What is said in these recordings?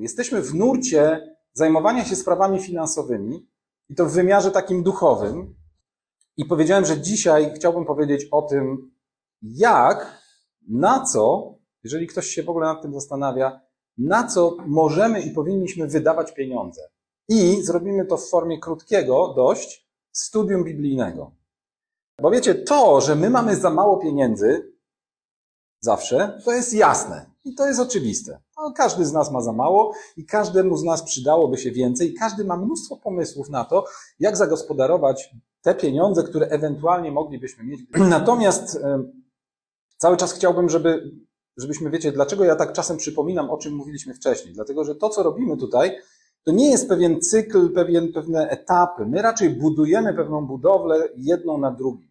Jesteśmy w nurcie zajmowania się sprawami finansowymi i to w wymiarze takim duchowym. I powiedziałem, że dzisiaj chciałbym powiedzieć o tym, jak, na co, jeżeli ktoś się w ogóle nad tym zastanawia, na co możemy i powinniśmy wydawać pieniądze. I zrobimy to w formie krótkiego dość studium biblijnego. Bo wiecie, to, że my mamy za mało pieniędzy, zawsze, to jest jasne i to jest oczywiste. No, każdy z nas ma za mało i każdemu z nas przydałoby się więcej i każdy ma mnóstwo pomysłów na to, jak zagospodarować te pieniądze, które ewentualnie moglibyśmy mieć. Natomiast cały czas chciałbym, żeby, żebyśmy, wiecie, dlaczego ja tak czasem przypominam, o czym mówiliśmy wcześniej. Dlatego, że to, co robimy tutaj, to nie jest pewien cykl, pewien, pewne etapy. My raczej budujemy pewną budowlę jedną na drugim.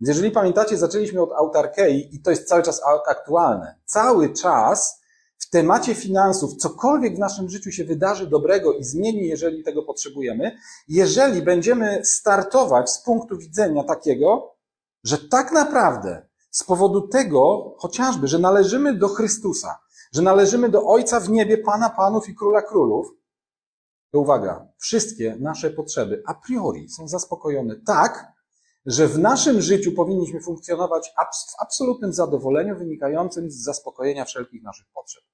Więc jeżeli pamiętacie, zaczęliśmy od autarkei i to jest cały czas aktualne. Cały czas w temacie finansów, cokolwiek w naszym życiu się wydarzy dobrego i zmieni, jeżeli tego potrzebujemy, jeżeli będziemy startować z punktu widzenia takiego, że tak naprawdę z powodu tego chociażby, że należymy do Chrystusa, że należymy do Ojca w niebie, Pana Panów i Króla Królów, to uwaga, wszystkie nasze potrzeby a priori są zaspokojone tak, że w naszym życiu powinniśmy funkcjonować w absolutnym zadowoleniu wynikającym z zaspokojenia wszelkich naszych potrzeb.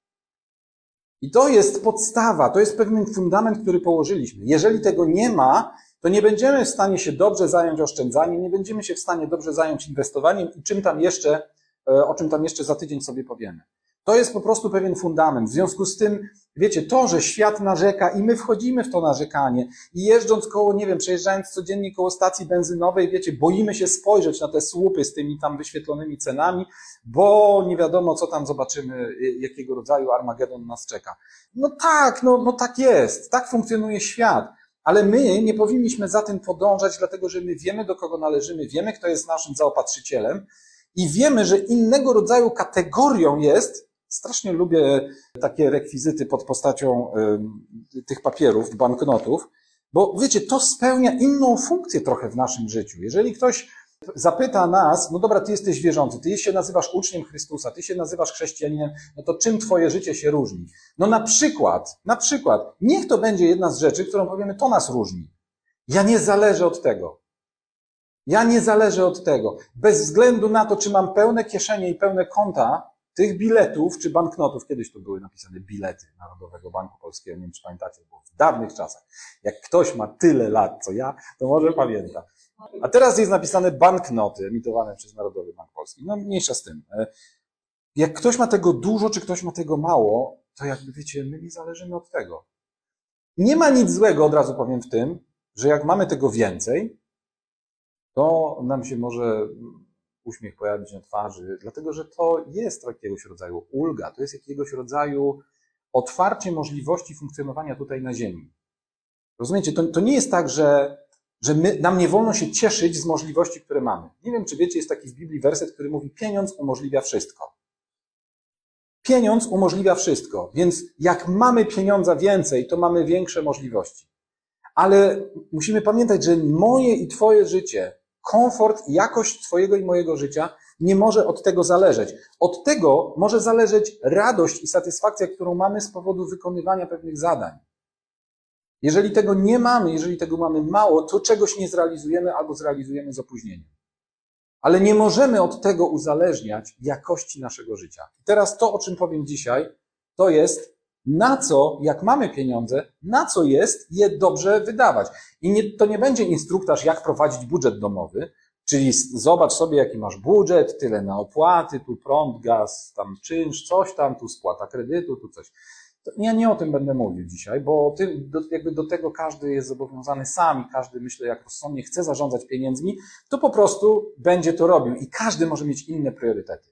I to jest podstawa, to jest pewien fundament, który położyliśmy. Jeżeli tego nie ma, to nie będziemy w stanie się dobrze zająć oszczędzaniem, nie będziemy się w stanie dobrze zająć inwestowaniem i czym tam jeszcze, e, o czym tam jeszcze za tydzień sobie powiemy. To jest po prostu pewien fundament. W związku z tym, wiecie, to, że świat narzeka i my wchodzimy w to narzekanie i jeżdżąc koło, nie wiem, przejeżdżając codziennie koło stacji benzynowej, wiecie, boimy się spojrzeć na te słupy z tymi tam wyświetlonymi cenami, bo nie wiadomo, co tam zobaczymy, jakiego rodzaju Armagedon nas czeka. No tak, no, no tak jest. Tak funkcjonuje świat. Ale my nie powinniśmy za tym podążać, dlatego że my wiemy, do kogo należymy, wiemy, kto jest naszym zaopatrzycielem i wiemy, że innego rodzaju kategorią jest Strasznie lubię takie rekwizyty pod postacią tych papierów, banknotów, bo wiecie, to spełnia inną funkcję trochę w naszym życiu. Jeżeli ktoś zapyta nas, no dobra, ty jesteś wierzący, ty się nazywasz uczniem Chrystusa, ty się nazywasz chrześcijaninem, no to czym twoje życie się różni? No na przykład, na przykład, niech to będzie jedna z rzeczy, którą powiemy, to nas różni. Ja nie zależę od tego. Ja nie zależę od tego. Bez względu na to, czy mam pełne kieszenie i pełne konta, tych biletów czy banknotów, kiedyś to były napisane bilety Narodowego Banku Polskiego, nie wiem czy pamiętacie, bo w dawnych czasach, jak ktoś ma tyle lat co ja, to może pamięta. A teraz jest napisane banknoty emitowane przez Narodowy Bank Polski. No mniejsza z tym. E, jak ktoś ma tego dużo, czy ktoś ma tego mało, to jakby wiecie, my nie zależymy od tego. Nie ma nic złego, od razu powiem w tym, że jak mamy tego więcej, to nam się może uśmiech pojawić na twarzy, dlatego że to jest jakiegoś rodzaju ulga, to jest jakiegoś rodzaju otwarcie możliwości funkcjonowania tutaj na Ziemi. Rozumiecie? To, to nie jest tak, że, że my, nam nie wolno się cieszyć z możliwości, które mamy. Nie wiem, czy wiecie, jest taki w Biblii werset, który mówi: Pieniądz umożliwia wszystko. Pieniądz umożliwia wszystko, więc jak mamy pieniądza więcej, to mamy większe możliwości. Ale musimy pamiętać, że moje i Twoje życie komfort i jakość Twojego i mojego życia nie może od tego zależeć. Od tego może zależeć radość i satysfakcja, którą mamy z powodu wykonywania pewnych zadań. Jeżeli tego nie mamy, jeżeli tego mamy mało, to czegoś nie zrealizujemy albo zrealizujemy z opóźnieniem. Ale nie możemy od tego uzależniać jakości naszego życia. I teraz to, o czym powiem dzisiaj, to jest na co, jak mamy pieniądze, na co jest je dobrze wydawać. I nie, to nie będzie instruktaż, jak prowadzić budżet domowy, czyli zobacz sobie, jaki masz budżet, tyle na opłaty, tu prąd, gaz, tam czynsz, coś tam, tu spłata kredytu, tu coś. Ja nie o tym będę mówił dzisiaj, bo ty, do, jakby do tego każdy jest zobowiązany sam każdy, myślę, jak rozsądnie chce zarządzać pieniędzmi, to po prostu będzie to robił i każdy może mieć inne priorytety.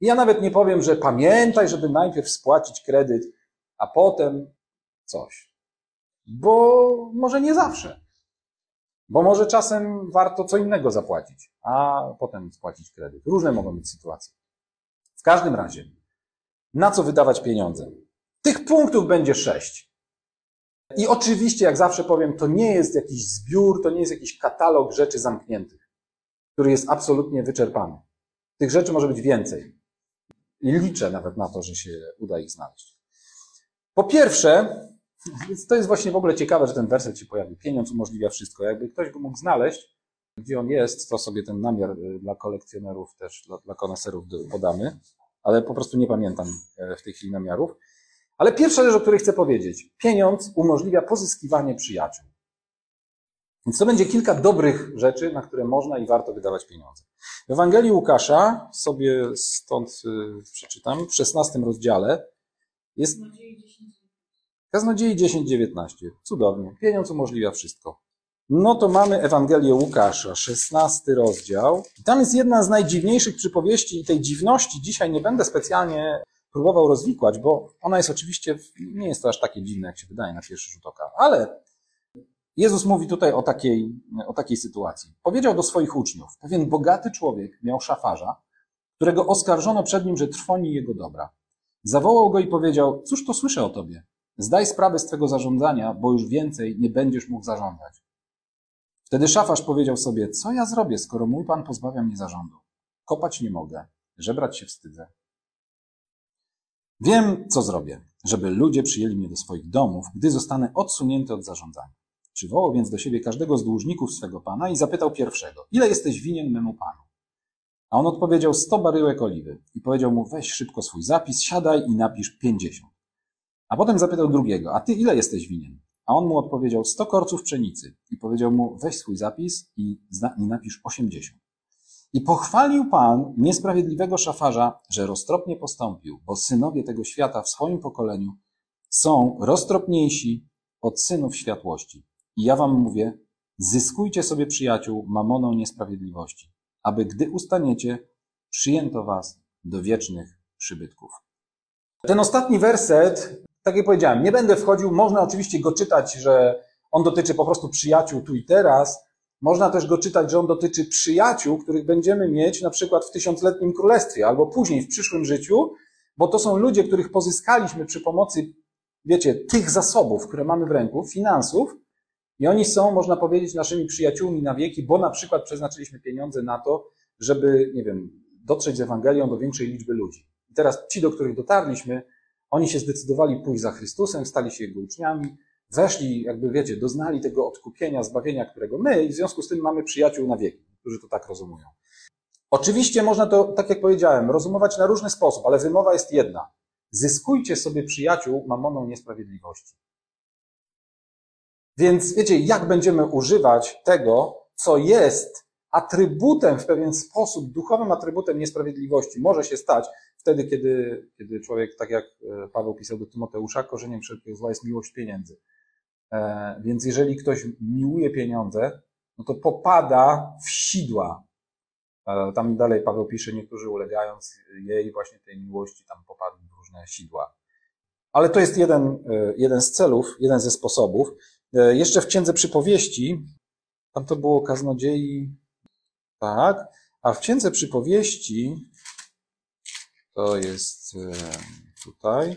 I ja nawet nie powiem, że pamiętaj, żeby najpierw spłacić kredyt, a potem coś. Bo może nie zawsze. Bo może czasem warto co innego zapłacić, a potem spłacić kredyt. Różne mogą być sytuacje. W każdym razie, na co wydawać pieniądze? Tych punktów będzie sześć. I oczywiście, jak zawsze powiem, to nie jest jakiś zbiór, to nie jest jakiś katalog rzeczy zamkniętych, który jest absolutnie wyczerpany. Tych rzeczy może być więcej. I liczę nawet na to, że się uda ich znaleźć. Po pierwsze, to jest właśnie w ogóle ciekawe, że ten werset się pojawił. Pieniądz umożliwia wszystko. Jakby ktoś go mógł znaleźć, gdzie on jest, to sobie ten namiar y, dla kolekcjonerów też, dla, dla koneserów podamy, ale po prostu nie pamiętam e, w tej chwili namiarów. Ale pierwsza rzecz, o której chcę powiedzieć. Pieniądz umożliwia pozyskiwanie przyjaciół. Więc to będzie kilka dobrych rzeczy, na które można i warto wydawać pieniądze. W Ewangelii Łukasza, sobie stąd y, przeczytam, w 16 rozdziale jest Kaznodziei 10-19. Cudownie. Pieniądz umożliwia wszystko. No to mamy Ewangelię Łukasza, 16 rozdział. I tam jest jedna z najdziwniejszych przypowieści i tej dziwności dzisiaj nie będę specjalnie próbował rozwikłać, bo ona jest oczywiście, nie jest to aż takie dziwne, jak się wydaje na pierwszy rzut oka. Ale Jezus mówi tutaj o takiej, o takiej sytuacji. Powiedział do swoich uczniów, pewien bogaty człowiek miał szafarza, którego oskarżono przed nim, że trwoni jego dobra. Zawołał go i powiedział, cóż to słyszę o tobie? Zdaj sprawę z twego zarządzania, bo już więcej nie będziesz mógł zarządzać. Wtedy szafarz powiedział sobie, co ja zrobię, skoro mój pan pozbawia mnie zarządu? Kopać nie mogę, żebrać się wstydzę. Wiem, co zrobię, żeby ludzie przyjęli mnie do swoich domów, gdy zostanę odsunięty od zarządzania. Przywołał więc do siebie każdego z dłużników swego pana i zapytał pierwszego, ile jesteś winien memu panu? A on odpowiedział, sto baryłek oliwy. I powiedział mu, weź szybko swój zapis, siadaj i napisz pięćdziesiąt. A potem zapytał drugiego, a ty ile jesteś winien? A on mu odpowiedział, sto korców pszenicy. I powiedział mu, weź swój zapis i, i napisz osiemdziesiąt. I pochwalił Pan niesprawiedliwego szafarza, że roztropnie postąpił, bo synowie tego świata w swoim pokoleniu są roztropniejsi od synów światłości. I ja wam mówię, zyskujcie sobie przyjaciół mamoną niesprawiedliwości, aby gdy ustaniecie, przyjęto was do wiecznych przybytków. Ten ostatni werset, tak jak powiedziałem, nie będę wchodził, można oczywiście go czytać, że on dotyczy po prostu przyjaciół tu i teraz. Można też go czytać, że on dotyczy przyjaciół, których będziemy mieć na przykład w tysiącletnim królestwie albo później w przyszłym życiu, bo to są ludzie, których pozyskaliśmy przy pomocy, wiecie, tych zasobów, które mamy w ręku, finansów, i oni są, można powiedzieć, naszymi przyjaciółmi na wieki, bo na przykład przeznaczyliśmy pieniądze na to, żeby, nie wiem, dotrzeć z Ewangelią do większej liczby ludzi. I teraz ci, do których dotarliśmy, oni się zdecydowali pójść za Chrystusem, stali się Jego uczniami, weszli, jakby wiecie, doznali tego odkupienia, zbawienia, którego my, i w związku z tym mamy przyjaciół na wieki, którzy to tak rozumują. Oczywiście można to, tak jak powiedziałem, rozumować na różny sposób, ale wymowa jest jedna. Zyskujcie sobie przyjaciół mamoną niesprawiedliwości. Więc wiecie, jak będziemy używać tego, co jest atrybutem w pewien sposób, duchowym atrybutem niesprawiedliwości, może się stać wtedy, kiedy, kiedy człowiek, tak jak e, Paweł pisał do Tymoteusza, korzeniem wszelkiego zła jest miłość pieniędzy. E, więc jeżeli ktoś miłuje pieniądze, no to popada w sidła. E, tam dalej Paweł pisze, niektórzy ulegając jej właśnie tej miłości, tam popadli w różne sidła. Ale to jest jeden, jeden z celów, jeden ze sposobów. Jeszcze w Księdze Przypowieści, tam to było kaznodziei, tak, a w Księdze Przypowieści, to jest tutaj,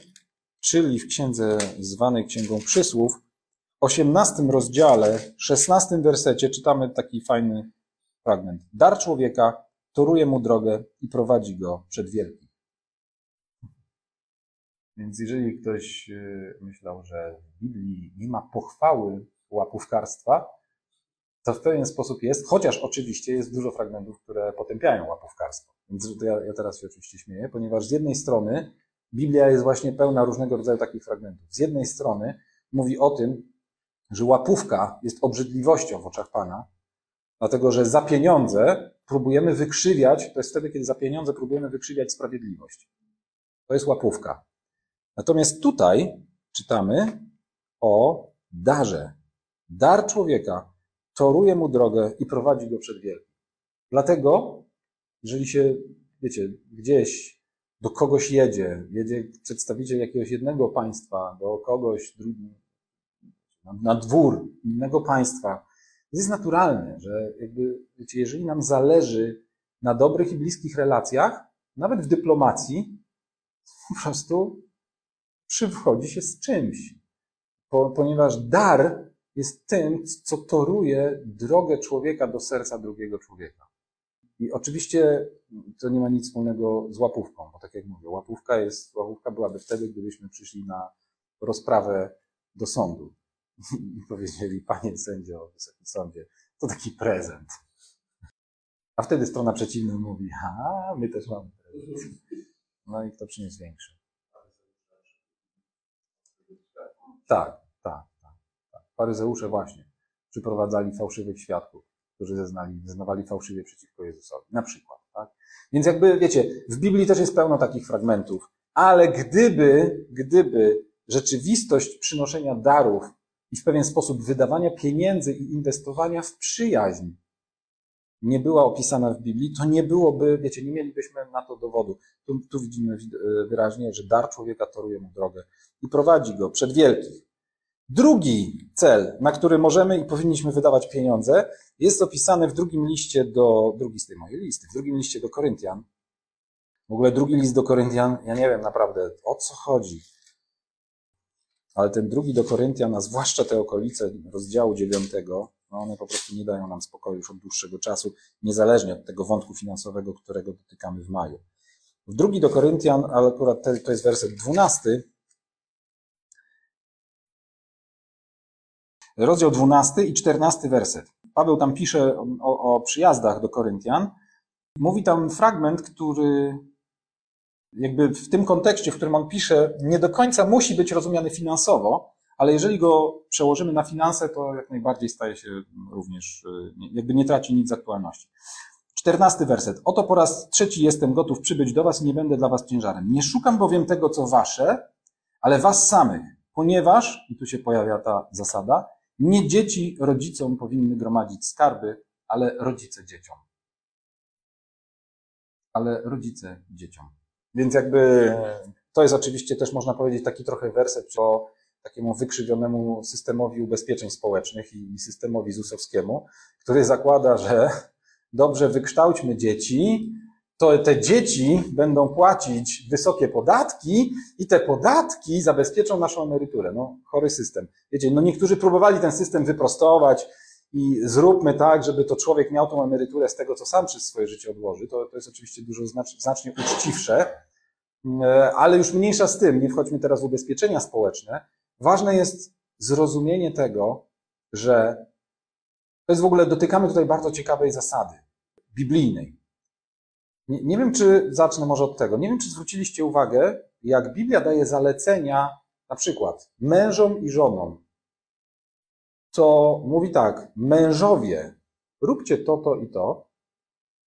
czyli w księdze zwanej Księgą Przysłów, w 18 rozdziale, 16 wersecie czytamy taki fajny fragment. Dar człowieka toruje mu drogę i prowadzi go przed wielkim. Więc jeżeli ktoś y, myślał, że w Biblii nie ma pochwały łapówkarstwa, to w pewien sposób jest, chociaż oczywiście jest dużo fragmentów, które potępiają łapówkarstwo. Więc ja, ja teraz się oczywiście śmieję, ponieważ z jednej strony Biblia jest właśnie pełna różnego rodzaju takich fragmentów. Z jednej strony mówi o tym, że łapówka jest obrzydliwością w oczach Pana, dlatego że za pieniądze próbujemy wykrzywiać, to jest wtedy, kiedy za pieniądze próbujemy wykrzywiać sprawiedliwość. To jest łapówka. Natomiast tutaj czytamy o darze. Dar człowieka toruje mu drogę i prowadzi go przed wielkim. Dlatego, jeżeli się, wiecie, gdzieś do kogoś jedzie, jedzie przedstawiciel jakiegoś jednego państwa, do kogoś drugi, na, dwór innego państwa, jest naturalne, że jakby, wiecie, jeżeli nam zależy na dobrych i bliskich relacjach, nawet w dyplomacji, po prostu przychodzi się z czymś. Po, ponieważ dar jest tym, co toruje drogę człowieka do serca drugiego człowieka. I oczywiście to nie ma nic wspólnego z łapówką, bo tak jak mówię, łapówka jest, łapówka byłaby wtedy, gdybyśmy przyszli na rozprawę do sądu. I powiedzieli, panie sędzio, wysoki sądzie, to taki prezent. A wtedy strona przeciwna mówi, a my też mamy prezent. No i kto przyniósł większy? Tak, tak, tak. tak. Faryzeusze właśnie przyprowadzali fałszywych świadków, którzy zeznali, zeznawali fałszywie przeciwko Jezusowi. Na przykład. Tak? Więc jakby, wiecie, w Biblii też jest pełno takich fragmentów, ale gdyby, gdyby rzeczywistość przynoszenia darów i w pewien sposób wydawania pieniędzy i inwestowania w przyjaźń nie była opisana w Biblii, to nie byłoby, wiecie, nie mielibyśmy na to dowodu. Tu, tu widzimy wyraźnie, że dar człowieka toruje mu drogę i prowadzi go przed wielkich. Drugi cel, na który możemy i powinniśmy wydawać pieniądze, jest opisany w drugim liście do, drugi z tej mojej listy, w drugim liście do Koryntian. W ogóle drugi list do Koryntian, ja nie wiem naprawdę o co chodzi, ale ten drugi do Koryntian, a zwłaszcza te okolice rozdziału dziewiątego, no one po prostu nie dają nam spokoju już od dłuższego czasu, niezależnie od tego wątku finansowego, którego dotykamy w maju. W drugi do Koryntian, ale akurat to jest werset dwunasty, rozdział 12 i 14 werset. Paweł tam pisze o, o przyjazdach do Koryntian. Mówi tam fragment, który jakby w tym kontekście, w którym on pisze, nie do końca musi być rozumiany finansowo, ale jeżeli go przełożymy na finanse, to jak najbardziej staje się również, jakby nie traci nic z aktualności. Czternasty werset. Oto po raz trzeci jestem gotów przybyć do was i nie będę dla was ciężarem. Nie szukam bowiem tego, co wasze, ale was samych, ponieważ, i tu się pojawia ta zasada, nie dzieci rodzicom powinny gromadzić skarby, ale rodzice dzieciom. Ale rodzice dzieciom. Więc jakby to jest oczywiście też można powiedzieć taki trochę werset o takiemu wykrzywionemu systemowi ubezpieczeń społecznych i systemowi ZUS-owskiemu, który zakłada, że dobrze wykształćmy dzieci, to te dzieci będą płacić wysokie podatki i te podatki zabezpieczą naszą emeryturę. No, chory system. Wiecie, no niektórzy próbowali ten system wyprostować i zróbmy tak, żeby to człowiek miał tą emeryturę z tego, co sam przez swoje życie odłoży. To, to jest oczywiście dużo znacznie uczciwsze, e, ale już mniejsza z tym, nie wchodźmy teraz w ubezpieczenia społeczne. Ważne jest zrozumienie tego, że to jest w ogóle, dotykamy tutaj bardzo ciekawej zasady biblijnej. Nie, nie wiem, czy zacznę może od tego. Nie wiem, czy zwróciliście uwagę, jak Biblia daje zalecenia, na przykład mężom i żonom, co mówi tak, mężowie, róbcie to, to i to,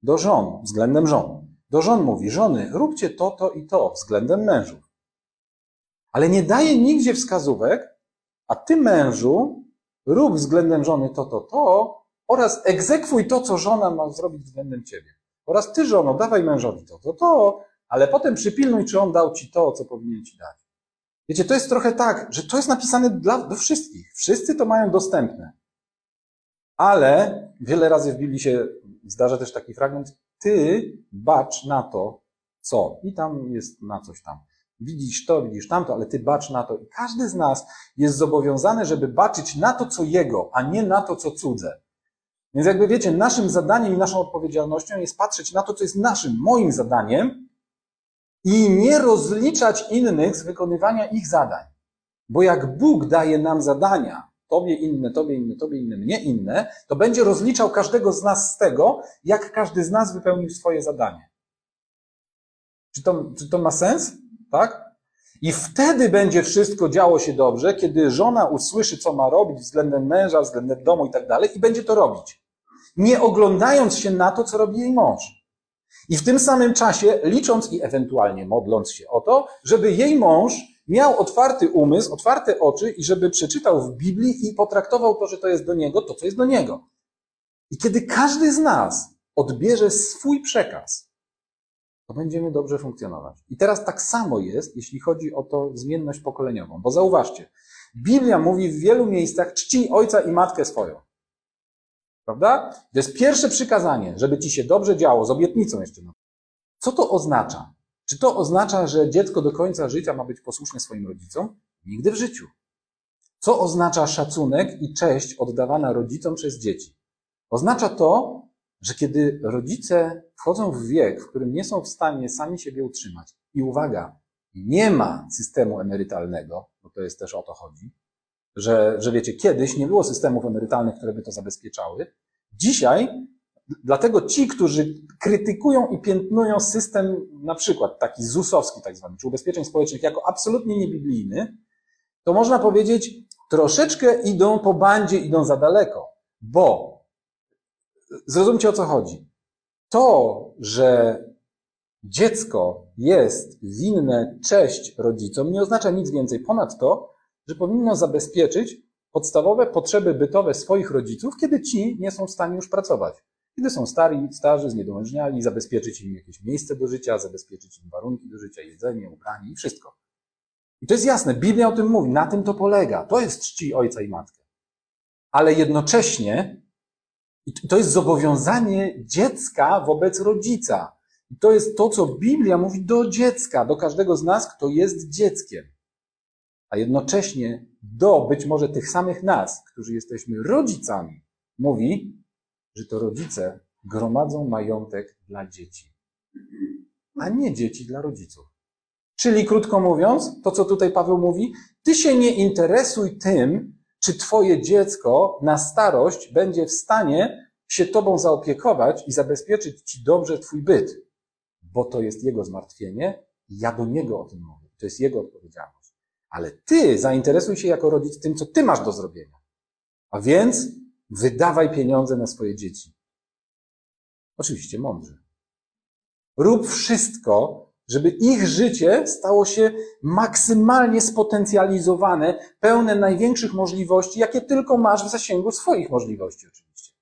do żon, względem żon. Do żon mówi, żony, róbcie to, to i to, względem mężów. Ale nie daje nigdzie wskazówek, a ty mężu, rób względem żony to, to, to oraz egzekwuj to, co żona ma zrobić względem ciebie. Oraz ty, żono, dawaj mężowi to, to, to, ale potem przypilnuj, czy on dał ci to, co powinien ci dać. Wiecie, to jest trochę tak, że to jest napisane dla, do wszystkich. Wszyscy to mają dostępne. Ale wiele razy w Biblii się zdarza też taki fragment, ty bacz na to, co. I tam jest na coś tam. Widzisz to, widzisz tamto, ale ty bacz na to. I każdy z nas jest zobowiązany, żeby baczyć na to, co jego, a nie na to, co cudze. Więc jakby wiecie, naszym zadaniem i naszą odpowiedzialnością jest patrzeć na to, co jest naszym, moim zadaniem i nie rozliczać innych z wykonywania ich zadań. Bo jak Bóg daje nam zadania, tobie inne, tobie inne, tobie inne, mnie inne, to będzie rozliczał każdego z nas z tego, jak każdy z nas wypełnił swoje zadanie. Czy to, czy to ma sens? Tak? I wtedy będzie wszystko działo się dobrze, kiedy żona usłyszy, co ma robić względem męża, względem domu i tak dalej, i będzie to robić nie oglądając się na to, co robi jej mąż. I w tym samym czasie licząc i ewentualnie modląc się o to, żeby jej mąż miał otwarty umysł, otwarte oczy i żeby przeczytał w Biblii i potraktował to, że to jest do niego, to co jest do niego. I kiedy każdy z nas odbierze swój przekaz, będziemy dobrze funkcjonować. I teraz tak samo jest, jeśli chodzi o to zmienność pokoleniową. Bo zauważcie, Biblia mówi w wielu miejscach czci ojca i matkę swoją. Prawda? To jest pierwsze przykazanie, żeby ci się dobrze działo, z obietnicą jeszcze. Co to oznacza? Czy to oznacza, że dziecko do końca życia ma być posłuszne swoim rodzicom? Nigdy w życiu. Co oznacza szacunek i cześć oddawana rodzicom przez dzieci? Oznacza to, że kiedy rodzice wchodzą w wiek, w którym nie są w stanie sami siebie utrzymać, i uwaga, nie ma systemu emerytalnego, bo to jest też o to chodzi, że, że wiecie, kiedyś nie było systemów emerytalnych, które by to zabezpieczały. Dzisiaj, dlatego ci, którzy krytykują i piętnują system, na przykład taki ZUS-owski tak zwany, czy ubezpieczeń społecznych, jako absolutnie niebiblijny, to można powiedzieć, troszeczkę idą po bandzie, idą za daleko, bo zrozumcie o co chodzi. To, że dziecko jest winne cześć rodzicom, nie oznacza nic więcej ponad to, że powinno zabezpieczyć podstawowe potrzeby bytowe swoich rodziców, kiedy ci nie są w stanie już pracować. Kiedy są stari, starzy, zniedołężniali, zabezpieczyć im jakieś miejsce do życia, zabezpieczyć im warunki do życia, jedzenie, ubranie i wszystko. I to jest jasne, Biblia o tym mówi, na tym to polega. To jest czci ojca i matkę. Ale jednocześnie, i to jest zobowiązanie dziecka wobec rodzica. I to jest to, co Biblia mówi do dziecka, do każdego z nas, kto jest dzieckiem. A jednocześnie do być może tych samych nas, którzy jesteśmy rodzicami, mówi, że to rodzice gromadzą majątek dla dzieci, a nie dzieci dla rodziców. Czyli krótko mówiąc, to co tutaj Paweł mówi, ty się nie interesuj tym, czy twoje dziecko na starość będzie w stanie się tobą zaopiekować i zabezpieczyć ci dobrze twój byt, bo to jest jego zmartwienie i ja do niego o tym mówię. To jest jego odpowiedzialność. Ale ty zainteresuj się jako rodzic tym, co ty masz do zrobienia. A więc wydawaj pieniądze na swoje dzieci. Oczywiście mądrze. Rób wszystko, żeby ich życie stało się maksymalnie spotencjalizowane, pełne największych możliwości, jakie tylko masz w zasięgu swoich możliwości, oczywiście.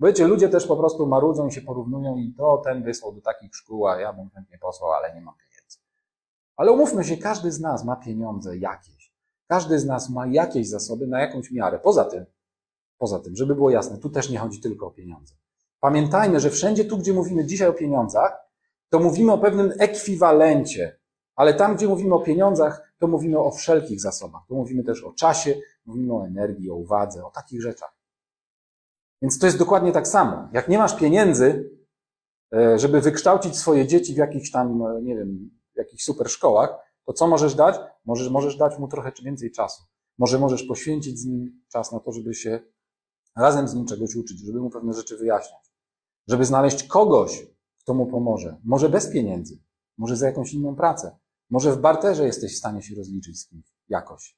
Bo wiecie, ludzie też po prostu marudzą i się porównują i to ten wysłał do takich szkół, a ja bym chętnie posłał, ale nie mam pieniędzy. Ale umówmy się, każdy z nas ma pieniądze jakieś. Każdy z nas ma jakieś zasoby na jakąś miarę. Poza tym, poza tym, żeby było jasne, tu też nie chodzi tylko o pieniądze. Pamiętajmy, że wszędzie tu, gdzie mówimy dzisiaj o pieniądzach, to mówimy o pewnym ekwiwalencie, ale tam, gdzie mówimy o pieniądzach, to mówimy o wszelkich zasobach. Tu mówimy też o czasie, mówimy o energii, o uwadze, o takich rzeczach. Więc to jest dokładnie tak samo. Jak nie masz pieniędzy, e, żeby wykształcić swoje dzieci w jakichś tam, e, nie wiem, jakichś super szkołach, to co możesz dać? Możesz, możesz dać mu trochę więcej czasu. Może możesz poświęcić z nim czas na to, żeby się razem z nim czegoś uczyć, żeby mu pewne rzeczy wyjaśniać. Żeby znaleźć kogoś, kto mu pomoże. Może bez pieniędzy, może za jakąś inną pracę. Może w barterze jesteś w stanie się rozliczyć z kimś jakoś.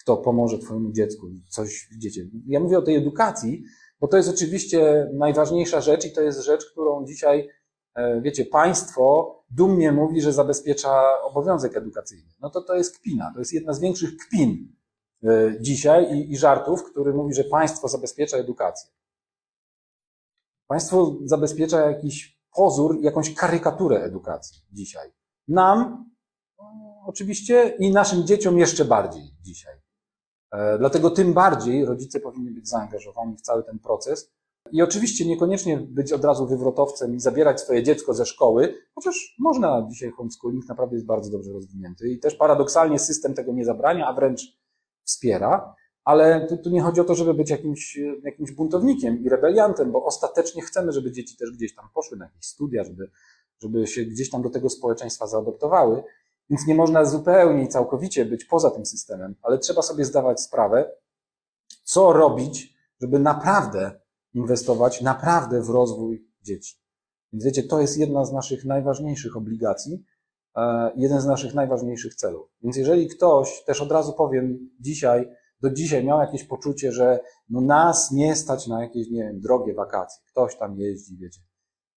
Kto pomoże twojemu dziecku, coś widzicie. Ja mówię o tej edukacji, bo to jest oczywiście najważniejsza rzecz i to jest rzecz, którą dzisiaj, e, wiecie, państwo dumnie mówi, że zabezpiecza obowiązek edukacyjny. No to to jest kpina. To jest jedna z większych kpin e, dzisiaj i, i żartów, który mówi, że państwo zabezpiecza edukację. Państwo zabezpiecza jakiś pozór, jakąś karykaturę edukacji dzisiaj. Nam oczywiście i naszym dzieciom jeszcze bardziej dzisiaj. E, dlatego tym bardziej rodzice powinni być zaangażowani w cały ten proces. I oczywiście niekoniecznie być od razu wywrotowcem i zabierać swoje dziecko ze szkoły, chociaż można dzisiaj homeschooling naprawdę jest bardzo dobrze rozwinięty i też paradoksalnie system tego nie zabrania, a wręcz wspiera. Ale tu, tu, nie chodzi o to, żeby być jakimś, jakimś buntownikiem i rebeliantem, bo ostatecznie chcemy, żeby dzieci też gdzieś tam poszły na jakieś studia, żeby, żeby się gdzieś tam do tego społeczeństwa zaadoptowały. Więc nie można zupełnie i całkowicie być poza tym systemem, ale trzeba sobie zdawać sprawę, co robić, żeby naprawdę inwestować naprawdę w rozwój dzieci. Więc wiecie, to jest jedna z naszych najważniejszych obligacji, e, jeden z naszych najważniejszych celów. Więc jeżeli ktoś, też od razu powiem dzisiaj, do dzisiaj miał jakieś poczucie, że no nas nie stać na jakieś, nie wiem, drogie wakacje. Ktoś tam jeździ, wiecie.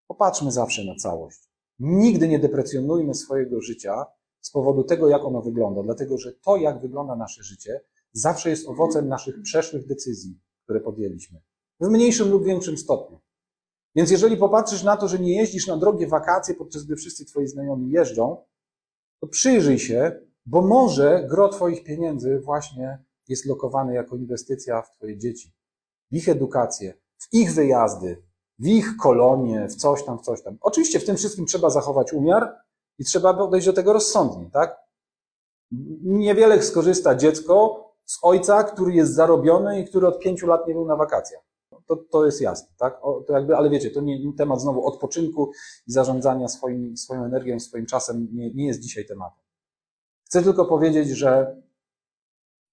Popatrzmy zawsze na całość. Nigdy nie deprecjonujmy swojego życia z powodu tego, jak ono wygląda, dlatego że to, jak wygląda nasze życie, zawsze jest owocem naszych przeszłych decyzji, które podjęliśmy. W mniejszym lub większym stopniu. Więc jeżeli popatrzysz na to, że nie jeździsz na drogie wakacje, podczas gdy wszyscy twoi znajomi jeżdżą, to przyjrzyj się, bo może gro twoich pieniędzy właśnie jest lokowany jako inwestycja w Twoje dzieci, w ich edukację, w ich wyjazdy, w ich kolonie, w coś tam, w coś tam. Oczywiście w tym wszystkim trzeba zachować umiar i trzeba podejść do tego rozsądnie, tak? Niewiele skorzysta dziecko z ojca, który jest zarobiony i który od pięciu lat nie był na wakacjach. To, to jest jasne, tak? O, to jakby, ale wiecie, to nie temat znowu odpoczynku i zarządzania swoim, swoją energią, swoim czasem nie, nie jest dzisiaj tematem. Chcę tylko powiedzieć, że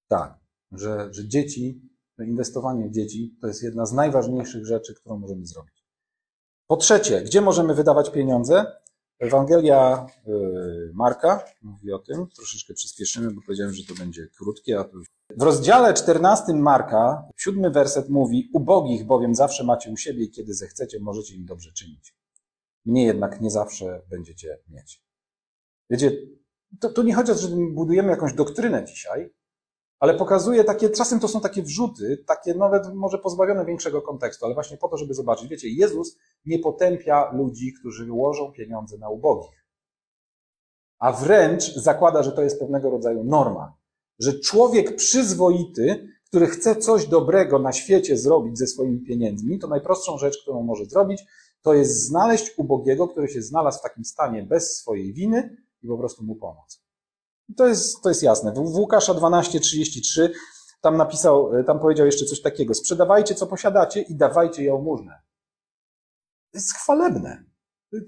tak, że, że dzieci, inwestowanie w dzieci to jest jedna z najważniejszych rzeczy, którą możemy zrobić. Po trzecie, gdzie możemy wydawać pieniądze? Ewangelia y, Marka mówi o tym, troszeczkę przyspieszymy, bo powiedziałem, że to będzie krótkie, a to. W rozdziale 14 Marka, siódmy werset mówi, ubogich bowiem zawsze macie u siebie i kiedy zechcecie, możecie im dobrze czynić. Mnie jednak nie zawsze będziecie mieć. Wiecie, to, to nie chodzi o to, że budujemy jakąś doktrynę dzisiaj, ale pokazuje takie, czasem to są takie wrzuty, takie nawet może pozbawione większego kontekstu, ale właśnie po to, żeby zobaczyć. Wiecie, Jezus nie potępia ludzi, którzy łożą pieniądze na ubogich. A wręcz zakłada, że to jest pewnego rodzaju norma. Że człowiek przyzwoity, który chce coś dobrego na świecie zrobić ze swoimi pieniędzmi, to najprostszą rzecz, którą może zrobić, to jest znaleźć ubogiego, który się znalazł w takim stanie bez swojej winy i po prostu mu pomóc. To jest, to jest jasne. W Łukasza 12:33 tam napisał, tam powiedział jeszcze coś takiego: sprzedawajcie, co posiadacie i dawajcie jałmużnę. To jest chwalebne.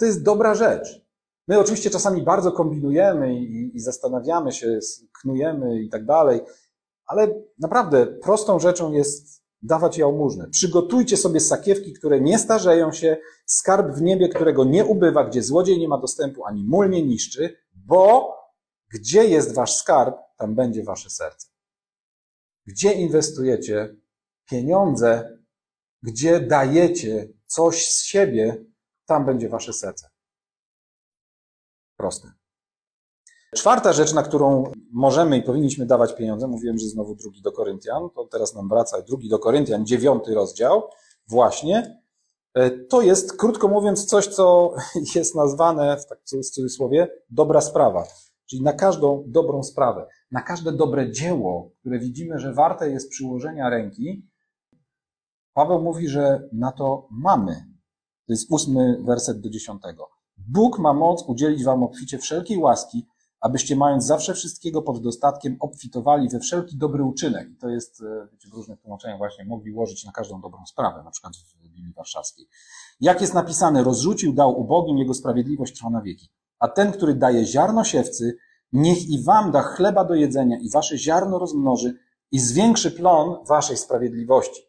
To jest dobra rzecz. My oczywiście czasami bardzo kombinujemy i, i zastanawiamy się, knujemy i tak dalej, ale naprawdę prostą rzeczą jest dawać jałmużnę. Przygotujcie sobie sakiewki, które nie starzeją się, skarb w niebie, którego nie ubywa, gdzie złodziej nie ma dostępu, ani mól nie niszczy, bo gdzie jest wasz skarb, tam będzie wasze serce. Gdzie inwestujecie pieniądze, gdzie dajecie coś z siebie, tam będzie wasze serce. Proste. Czwarta rzecz, na którą możemy i powinniśmy dawać pieniądze, mówiłem, że znowu drugi do Koryntian, to teraz nam wraca drugi do Koryntian, dziewiąty rozdział, właśnie. E, to jest, krótko mówiąc, coś, co jest nazwane, w tak cudzysłowie, dobra sprawa. Czyli na każdą dobrą sprawę, na każde dobre dzieło, które widzimy, że warte jest przyłożenia ręki, Paweł mówi, że na to mamy. To jest ósmy werset do dziesiątego. Bóg ma moc udzielić wam obficie wszelkiej łaski, abyście mając zawsze wszystkiego pod dostatkiem obfitowali we wszelki dobry uczynek. I to jest, e, wiecie, w różnych tłumaczeniach właśnie mogli ułożyć na każdą dobrą sprawę, na przykład w Biblii Warszawskiej. Jak jest napisane, rozrzucił, dał ubogim, jego sprawiedliwość trwa na wieki. A ten, który daje ziarno siewcy, niech i wam da chleba do jedzenia i wasze ziarno rozmnoży i zwiększy plon waszej sprawiedliwości.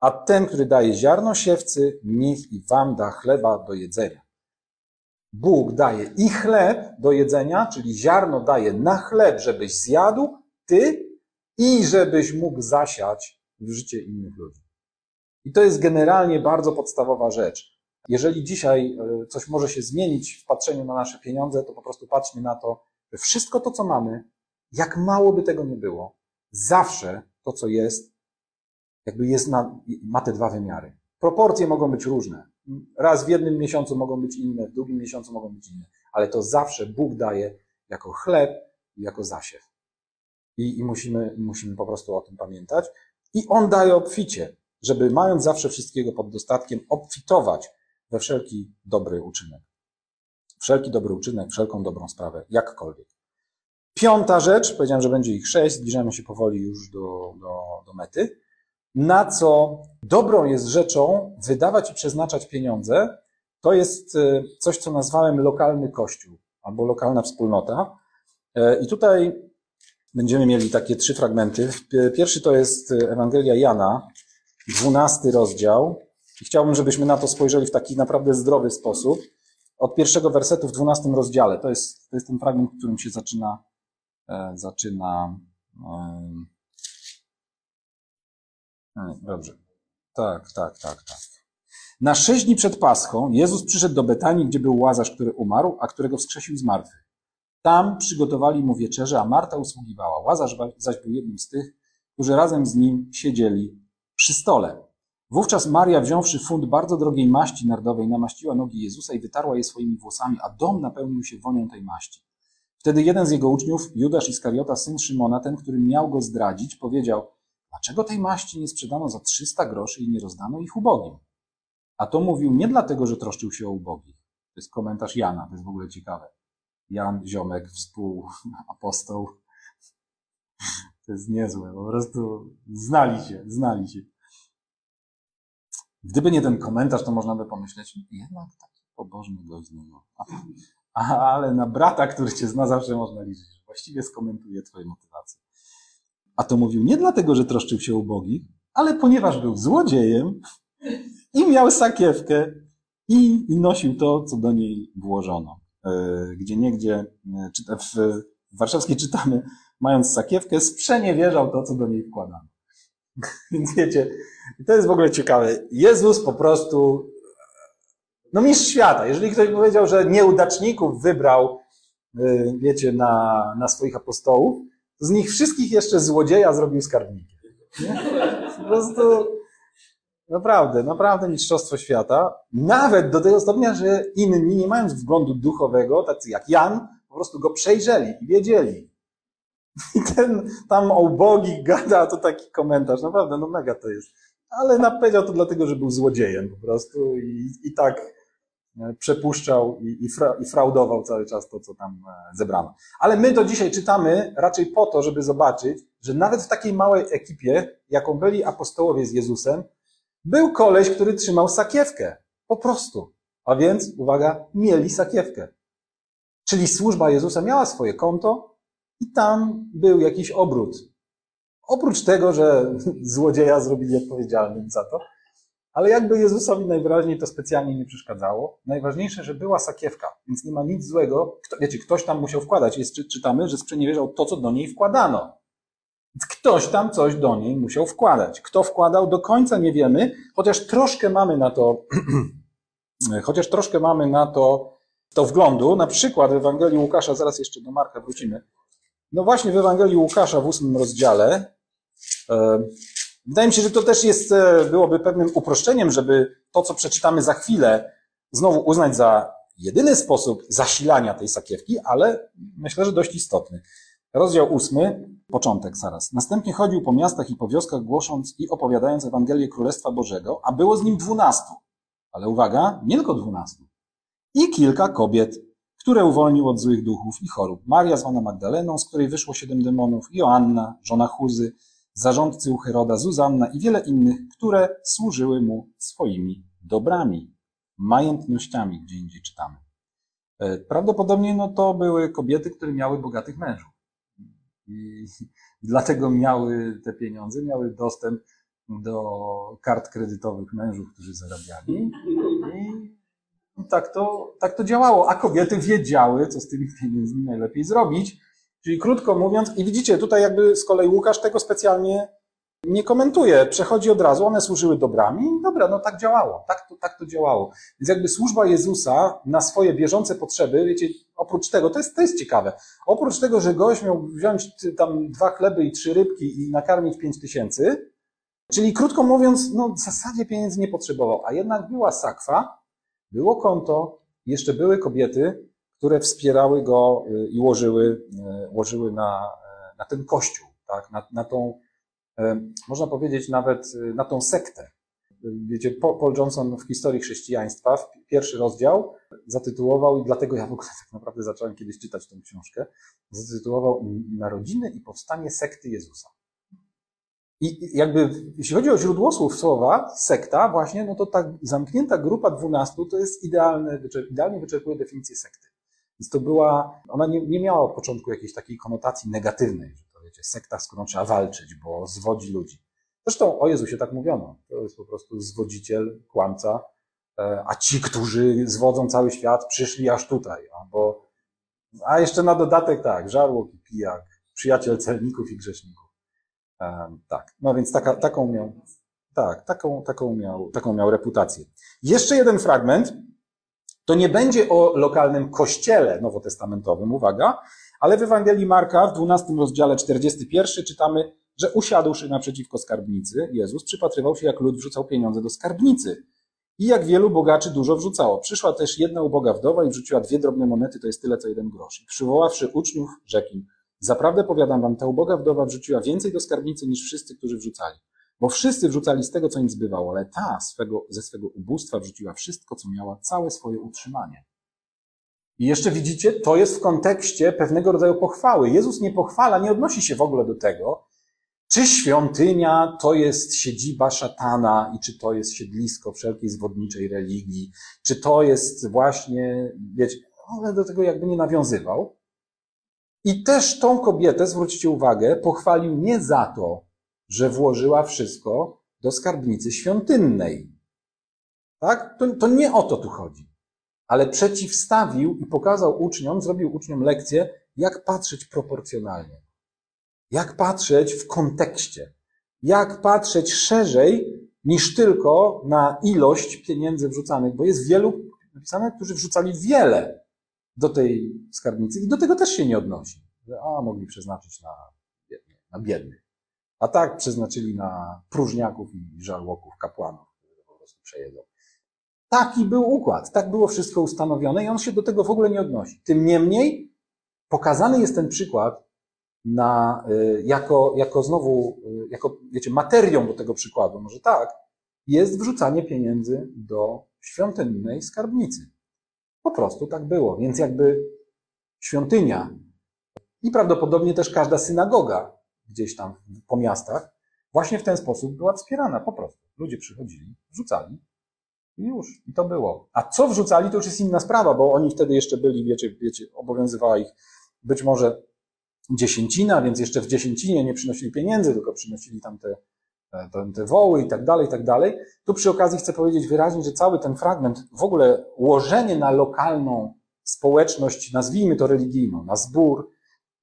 A ten, który daje ziarno siewcy, niech i wam da chleba do jedzenia. Bóg daje i chleb do jedzenia, czyli ziarno daje na chleb, żebyś zjadł, ty, i żebyś mógł zasiać w życie innych ludzi. I to jest generalnie bardzo podstawowa rzecz. Jeżeli dzisiaj e, coś może się zmienić w patrzeniu na nasze pieniądze, to po prostu patrzmy na to, że wszystko to, co mamy, jak mało by tego nie było, zawsze to, co jest, jakby jest na, ma te dwa wymiary. Proporcje mogą być różne. Raz w jednym miesiącu mogą być inne, w drugim miesiącu mogą być inne, ale to zawsze Bóg daje jako chleb i jako zasiew. I, i musimy, musimy po prostu o tym pamiętać. I On daje obficie, żeby mając zawsze wszystkiego pod dostatkiem, obfitować we wszelki dobry uczynek. Wszelki dobry uczynek, wszelką dobrą sprawę, jakkolwiek. Piąta rzecz, powiedziałem, że będzie ich sześć, zbliżamy się powoli już do, do, do mety. Na co dobrą jest rzeczą wydawać i przeznaczać pieniądze, to jest e, coś, co nazwałem lokalny kościół albo lokalna wspólnota. E, I tutaj będziemy mieli takie trzy fragmenty. Pierwszy to jest Ewangelia Jana, dwunasty rozdział. I chciałbym, żebyśmy na to spojrzeli w taki naprawdę zdrowy sposób. Od pierwszego wersetu w dwunastym rozdziale. To jest, to jest ten fragment, w którym się zaczyna, e, zaczyna Dobrze. Tak, tak, tak, tak. Na sześć dni przed Paschą Jezus przyszedł do Betanii, gdzie był Łazarz, który umarł, a którego wskrzesił z martwych. Tam przygotowali mu wieczerze, a Marta usługiwała. Łazarz zaś był jednym z tych, którzy razem z nim siedzieli przy stole. Wówczas Maria, wziąwszy fund bardzo drogiej maści nardowej, namaściła nogi Jezusa i wytarła je swoimi włosami, a dom napełnił się wonią tej maści. Wtedy jeden z jego uczniów, Judasz Iskariota, syn Szymona, ten, który miał go zdradzić, powiedział, dlaczego tej maści nie sprzedano za 300 groszy i nie rozdano ich ubogim? A to mówił nie dlatego, że troszczył się o ubogich. To jest komentarz Jana, to jest w ogóle ciekawe. Jan, ziomek, współapostoł. To jest niezłe, po prostu znali się, znali się. Gdyby nie ten komentarz, to można by pomyśleć, jednak taki pobożny gość z niego. A, ale na brata, który cię zna, zawsze można liczyć. Właściwie skomentuje twoje motywacje. A to mówił nie dlatego, że troszczył się o ubogich, ale ponieważ był złodziejem i miał sakiewkę i, i nosił to, co do niej włożono. E, gdzie niegdzie e, w warszawskiej czytamy, mając sakiewkę, sprzeniewierzał to, co do niej wkładano. Więc wiecie, to jest w ogóle ciekawe. Jezus po prostu, no mistrz świata. Jeżeli ktoś powiedział, że nieudaczników wybrał, e, wiecie, na, na swoich apostołów, to z nich wszystkich jeszcze złodzieja zrobił skarbnikiem. Po prostu naprawdę, naprawdę mistrzostwo świata. Nawet do tego stopnia, że inni, nie mając wglądu duchowego, tacy jak Jan, po prostu go przejrzeli i wiedzieli. I ten tam o gada, to taki komentarz, naprawdę, no mega to jest. Ale powiedział to dlatego, że był złodziejem po prostu i, i tak e, przepuszczał i, i, fra, i fraudował cały czas to, co tam e, zebrano. Ale my to dzisiaj czytamy raczej po to, żeby zobaczyć, że nawet w takiej małej ekipie, jaką byli apostołowie z Jezusem, był koleś, który trzymał sakiewkę. Po prostu. A więc, uwaga, mieli sakiewkę. Czyli służba Jezusa miała swoje konto i tam był jakiś obrót. Oprócz tego, że złodzieja zrobili odpowiedzialnym za to, ale jakby Jezusowi najwyraźniej to specjalnie nie przeszkadzało. Najważniejsze, że była sakiewka, więc nie ma nic złego. Kto, wiecie, ktoś tam musiał wkładać. Jest, czytamy, że sprzeniewierzał to, co do niej wkładano. Ktoś tam coś do niej musiał wkładać. Kto wkładał, do końca nie wiemy, chociaż troszkę mamy na to, chociaż troszkę mamy na to, to wglądu. Na przykład w Ewangelii Łukasza, zaraz jeszcze do Marka wrócimy. No właśnie w Ewangelii Łukasza w ósmym rozdziale, wydaje mi się, że to też jest, e, byłoby pewnym uproszczeniem, żeby to, co przeczytamy za chwilę, znowu uznać za jedyny sposób zasilania tej sakiewki, ale myślę, że dość istotny. Rozdział ósmy, początek zaraz. Następnie chodził po miastach i po wioskach, głosząc i opowiadając Ewangelię Królestwa Bożego, a było z nim dwunastu. Ale uwaga, nie tylko dwunastu. I kilka kobiet, które uwolnił od złych duchów i chorób. Maria zwana Magdaleną, z której wyszło siedem demonów, Joanna, żona Chuzy, zarządcy u Heroda, Zuzanna i wiele innych, które służyły mu swoimi dobrami, majętnościami, gdzie indziej czytamy. E, prawdopodobnie no, to były kobiety, które miały bogatych mężów i dlatego miały te pieniądze, miały dostęp do kart kredytowych mężów, którzy zarabiali. I tak to, tak to działało. A kobiety wiedziały, co z tymi pieniędzmi najlepiej zrobić. Czyli krótko mówiąc, i widzicie, tutaj jakby z kolei Łukasz tego specjalnie nie komentuje, przechodzi od razu, one służyły dobrami, dobra, no tak działało, tak to, tak to działało. Więc jakby służba Jezusa na swoje bieżące potrzeby, wiecie, oprócz tego, to jest, to jest ciekawe, oprócz tego, że gość miał wziąć tam dwa chleby i trzy rybki i nakarmić pięć tysięcy, czyli krótko mówiąc, no w zasadzie pieniędzy nie potrzebował, a jednak była sakwa, było konto, jeszcze były kobiety, które wspierały go y, i łożyły, y, łożyły na, y, na ten kościół, tak, na, na tą można powiedzieć nawet na tą sektę. Wiecie, Paul Johnson w historii chrześcijaństwa, pierwszy rozdział, zatytułował, i dlatego ja w ogóle tak naprawdę zacząłem kiedyś czytać tę książkę, zatytułował Narodziny i powstanie sekty Jezusa. I jakby, jeśli chodzi o źródło słów słowa, sekta, właśnie, no to ta zamknięta grupa dwunastu to jest idealne, idealnie wyczerpuje definicję sekty. Więc to była, ona nie, nie miała od początku jakiejś takiej konotacji negatywnej, wiecie, sekta, z którą trzeba walczyć, bo zwodzi ludzi. Zresztą o Jezusie tak mówiono. To jest po prostu zwodziciel, kłamca, e, a ci, którzy zwodzą cały świat, przyszli aż tutaj. Bo, a jeszcze na dodatek tak, żarłok i pijak, przyjaciel celników i grzeszników. Um, tak, no więc taka, taką miał, tak, taką, taką, miał, taką miał reputację. Jeszcze jeden fragment. To nie będzie o lokalnym kościele nowotestamentowym, uwaga, ale w Ewangelii Marka w 12 rozdziale 41 czytamy, że usiadłszy naprzeciwko skarbnicy, Jezus przypatrywał się, jak lud wrzucał pieniądze do skarbnicy. I jak wielu bogaczy dużo wrzucało. Przyszła też jedna uboga wdowa i wrzuciła dwie drobne monety, to jest tyle co jeden grosz. Przywoławszy uczniów, rzekł im, zaprawdę powiadam wam, ta uboga wdowa wrzuciła więcej do skarbnicy niż wszyscy, którzy wrzucali. Bo wszyscy wrzucali z tego, co im zbywało, ale ta swego, ze swego ubóstwa wrzuciła wszystko, co miała, całe swoje utrzymanie. I jeszcze widzicie, to jest w kontekście pewnego rodzaju pochwały. Jezus nie pochwala, nie odnosi się w ogóle do tego, czy świątynia to jest siedziba szatana i czy to jest siedlisko wszelkiej zwodniczej religii, czy to jest właśnie, wiecie, ale do tego jakby nie nawiązywał. I też tą kobietę, zwróćcie uwagę, pochwalił nie za to, że włożyła wszystko do skarbnicy świątynnej. Tak? To, to nie o to tu chodzi. Ale przeciwstawił i pokazał uczniom, zrobił uczniom lekcję, jak patrzeć proporcjonalnie. Jak patrzeć w kontekście. Jak patrzeć szerzej niż tylko na ilość pieniędzy wrzucanych, bo jest wielu napisane, którzy wrzucali wiele do tej skarbnicy i do tego też się nie odnosi. Że a, mogli przeznaczyć na, na biednych. A tak przeznaczyli na próżniaków i żarłoków, kapłanów, którzy po prostu przejedzą. Taki był układ, tak było wszystko ustanowione i on się do tego w ogóle nie odnosi. Tym niemniej pokazany jest ten przykład na, y, jako, jako znowu, y, jako, wiecie, materią do tego przykładu, może tak, jest wrzucanie pieniędzy do świątynnej skarbnicy. Po prostu tak było. Więc jakby świątynia i prawdopodobnie też każda synagoga gdzieś tam po miastach właśnie w ten sposób była wspierana po prostu. Ludzie przychodzili, wrzucali i już. I to było. A co wrzucali, to już jest inna sprawa, bo oni wtedy jeszcze byli, wiecie, wiecie obowiązywała ich być może dziesięcina, więc jeszcze w dziesięcinie nie przynosili pieniędzy, tylko przynosili tam te, te, te woły i tak dalej, i tak dalej. Tu przy okazji chcę powiedzieć wyraźnie, że cały ten fragment, w ogóle łożenie na lokalną społeczność, nazwijmy to religijną, na zbór,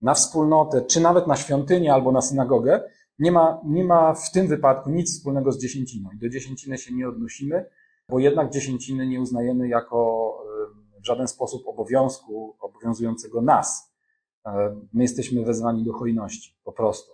na wspólnotę, czy nawet na świątynię albo na synagogę, nie ma, nie ma w tym wypadku nic wspólnego z dziesięciną. I do dziesięciny się nie odnosimy, bo jednak dziesięciny nie uznajemy jako w żaden sposób obowiązku obowiązującego nas. My jesteśmy wezwani do hojności, po prostu.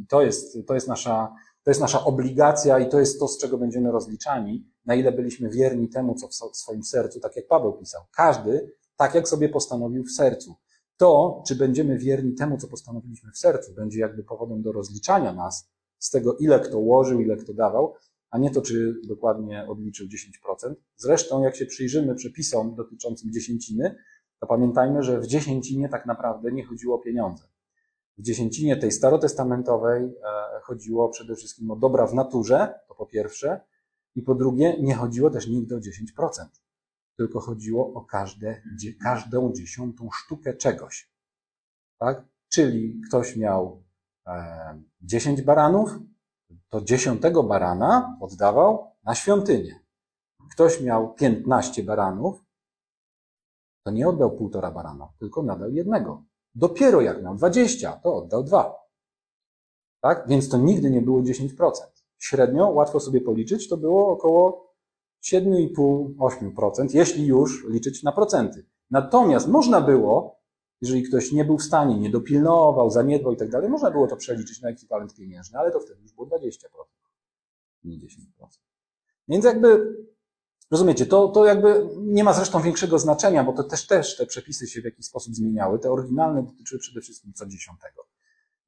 I to jest, to jest nasza, to jest nasza obligacja i to jest to, z czego będziemy rozliczani, na ile byliśmy wierni temu, co w swoim sercu, tak jak Paweł pisał. Każdy tak, jak sobie postanowił w sercu. To, czy będziemy wierni temu, co postanowiliśmy w sercu, będzie jakby powodem do rozliczania nas z tego, ile kto łożył, ile kto dawał, a nie to, czy dokładnie odliczył 10%. Zresztą, jak się przyjrzymy przepisom dotyczącym dziesięciny, to pamiętajmy, że w dziesięcinie tak naprawdę nie chodziło o pieniądze. W dziesięcinie tej starotestamentowej e, chodziło przede wszystkim o dobra w naturze, to po pierwsze, i po drugie, nie chodziło też nigdy o 10%, tylko chodziło o każde, każdą dziesiątą sztukę czegoś. Tak? Czyli ktoś miał 10 e, baranów, to dziesiątego barana oddawał na świątynię. Ktoś miał 15 baranów, to nie oddał półtora barana, tylko nadał jednego. Dopiero jak miał 20, to oddał dwa. Tak? Więc to nigdy nie było 10%. Średnio, łatwo sobie policzyć, to było około 7,5-8%, jeśli już liczyć na procenty. Natomiast można było, jeżeli ktoś nie był w stanie, nie dopilnował, zaniedbał i tak dalej, można było to przeliczyć na ekwiwalent pieniężny, ale to wtedy już było 20%, nie 10%. Więc jakby Rozumiecie, to, to jakby nie ma zresztą większego znaczenia, bo to też, też te przepisy się w jakiś sposób zmieniały. Te oryginalne dotyczyły przede wszystkim co dziesiątego.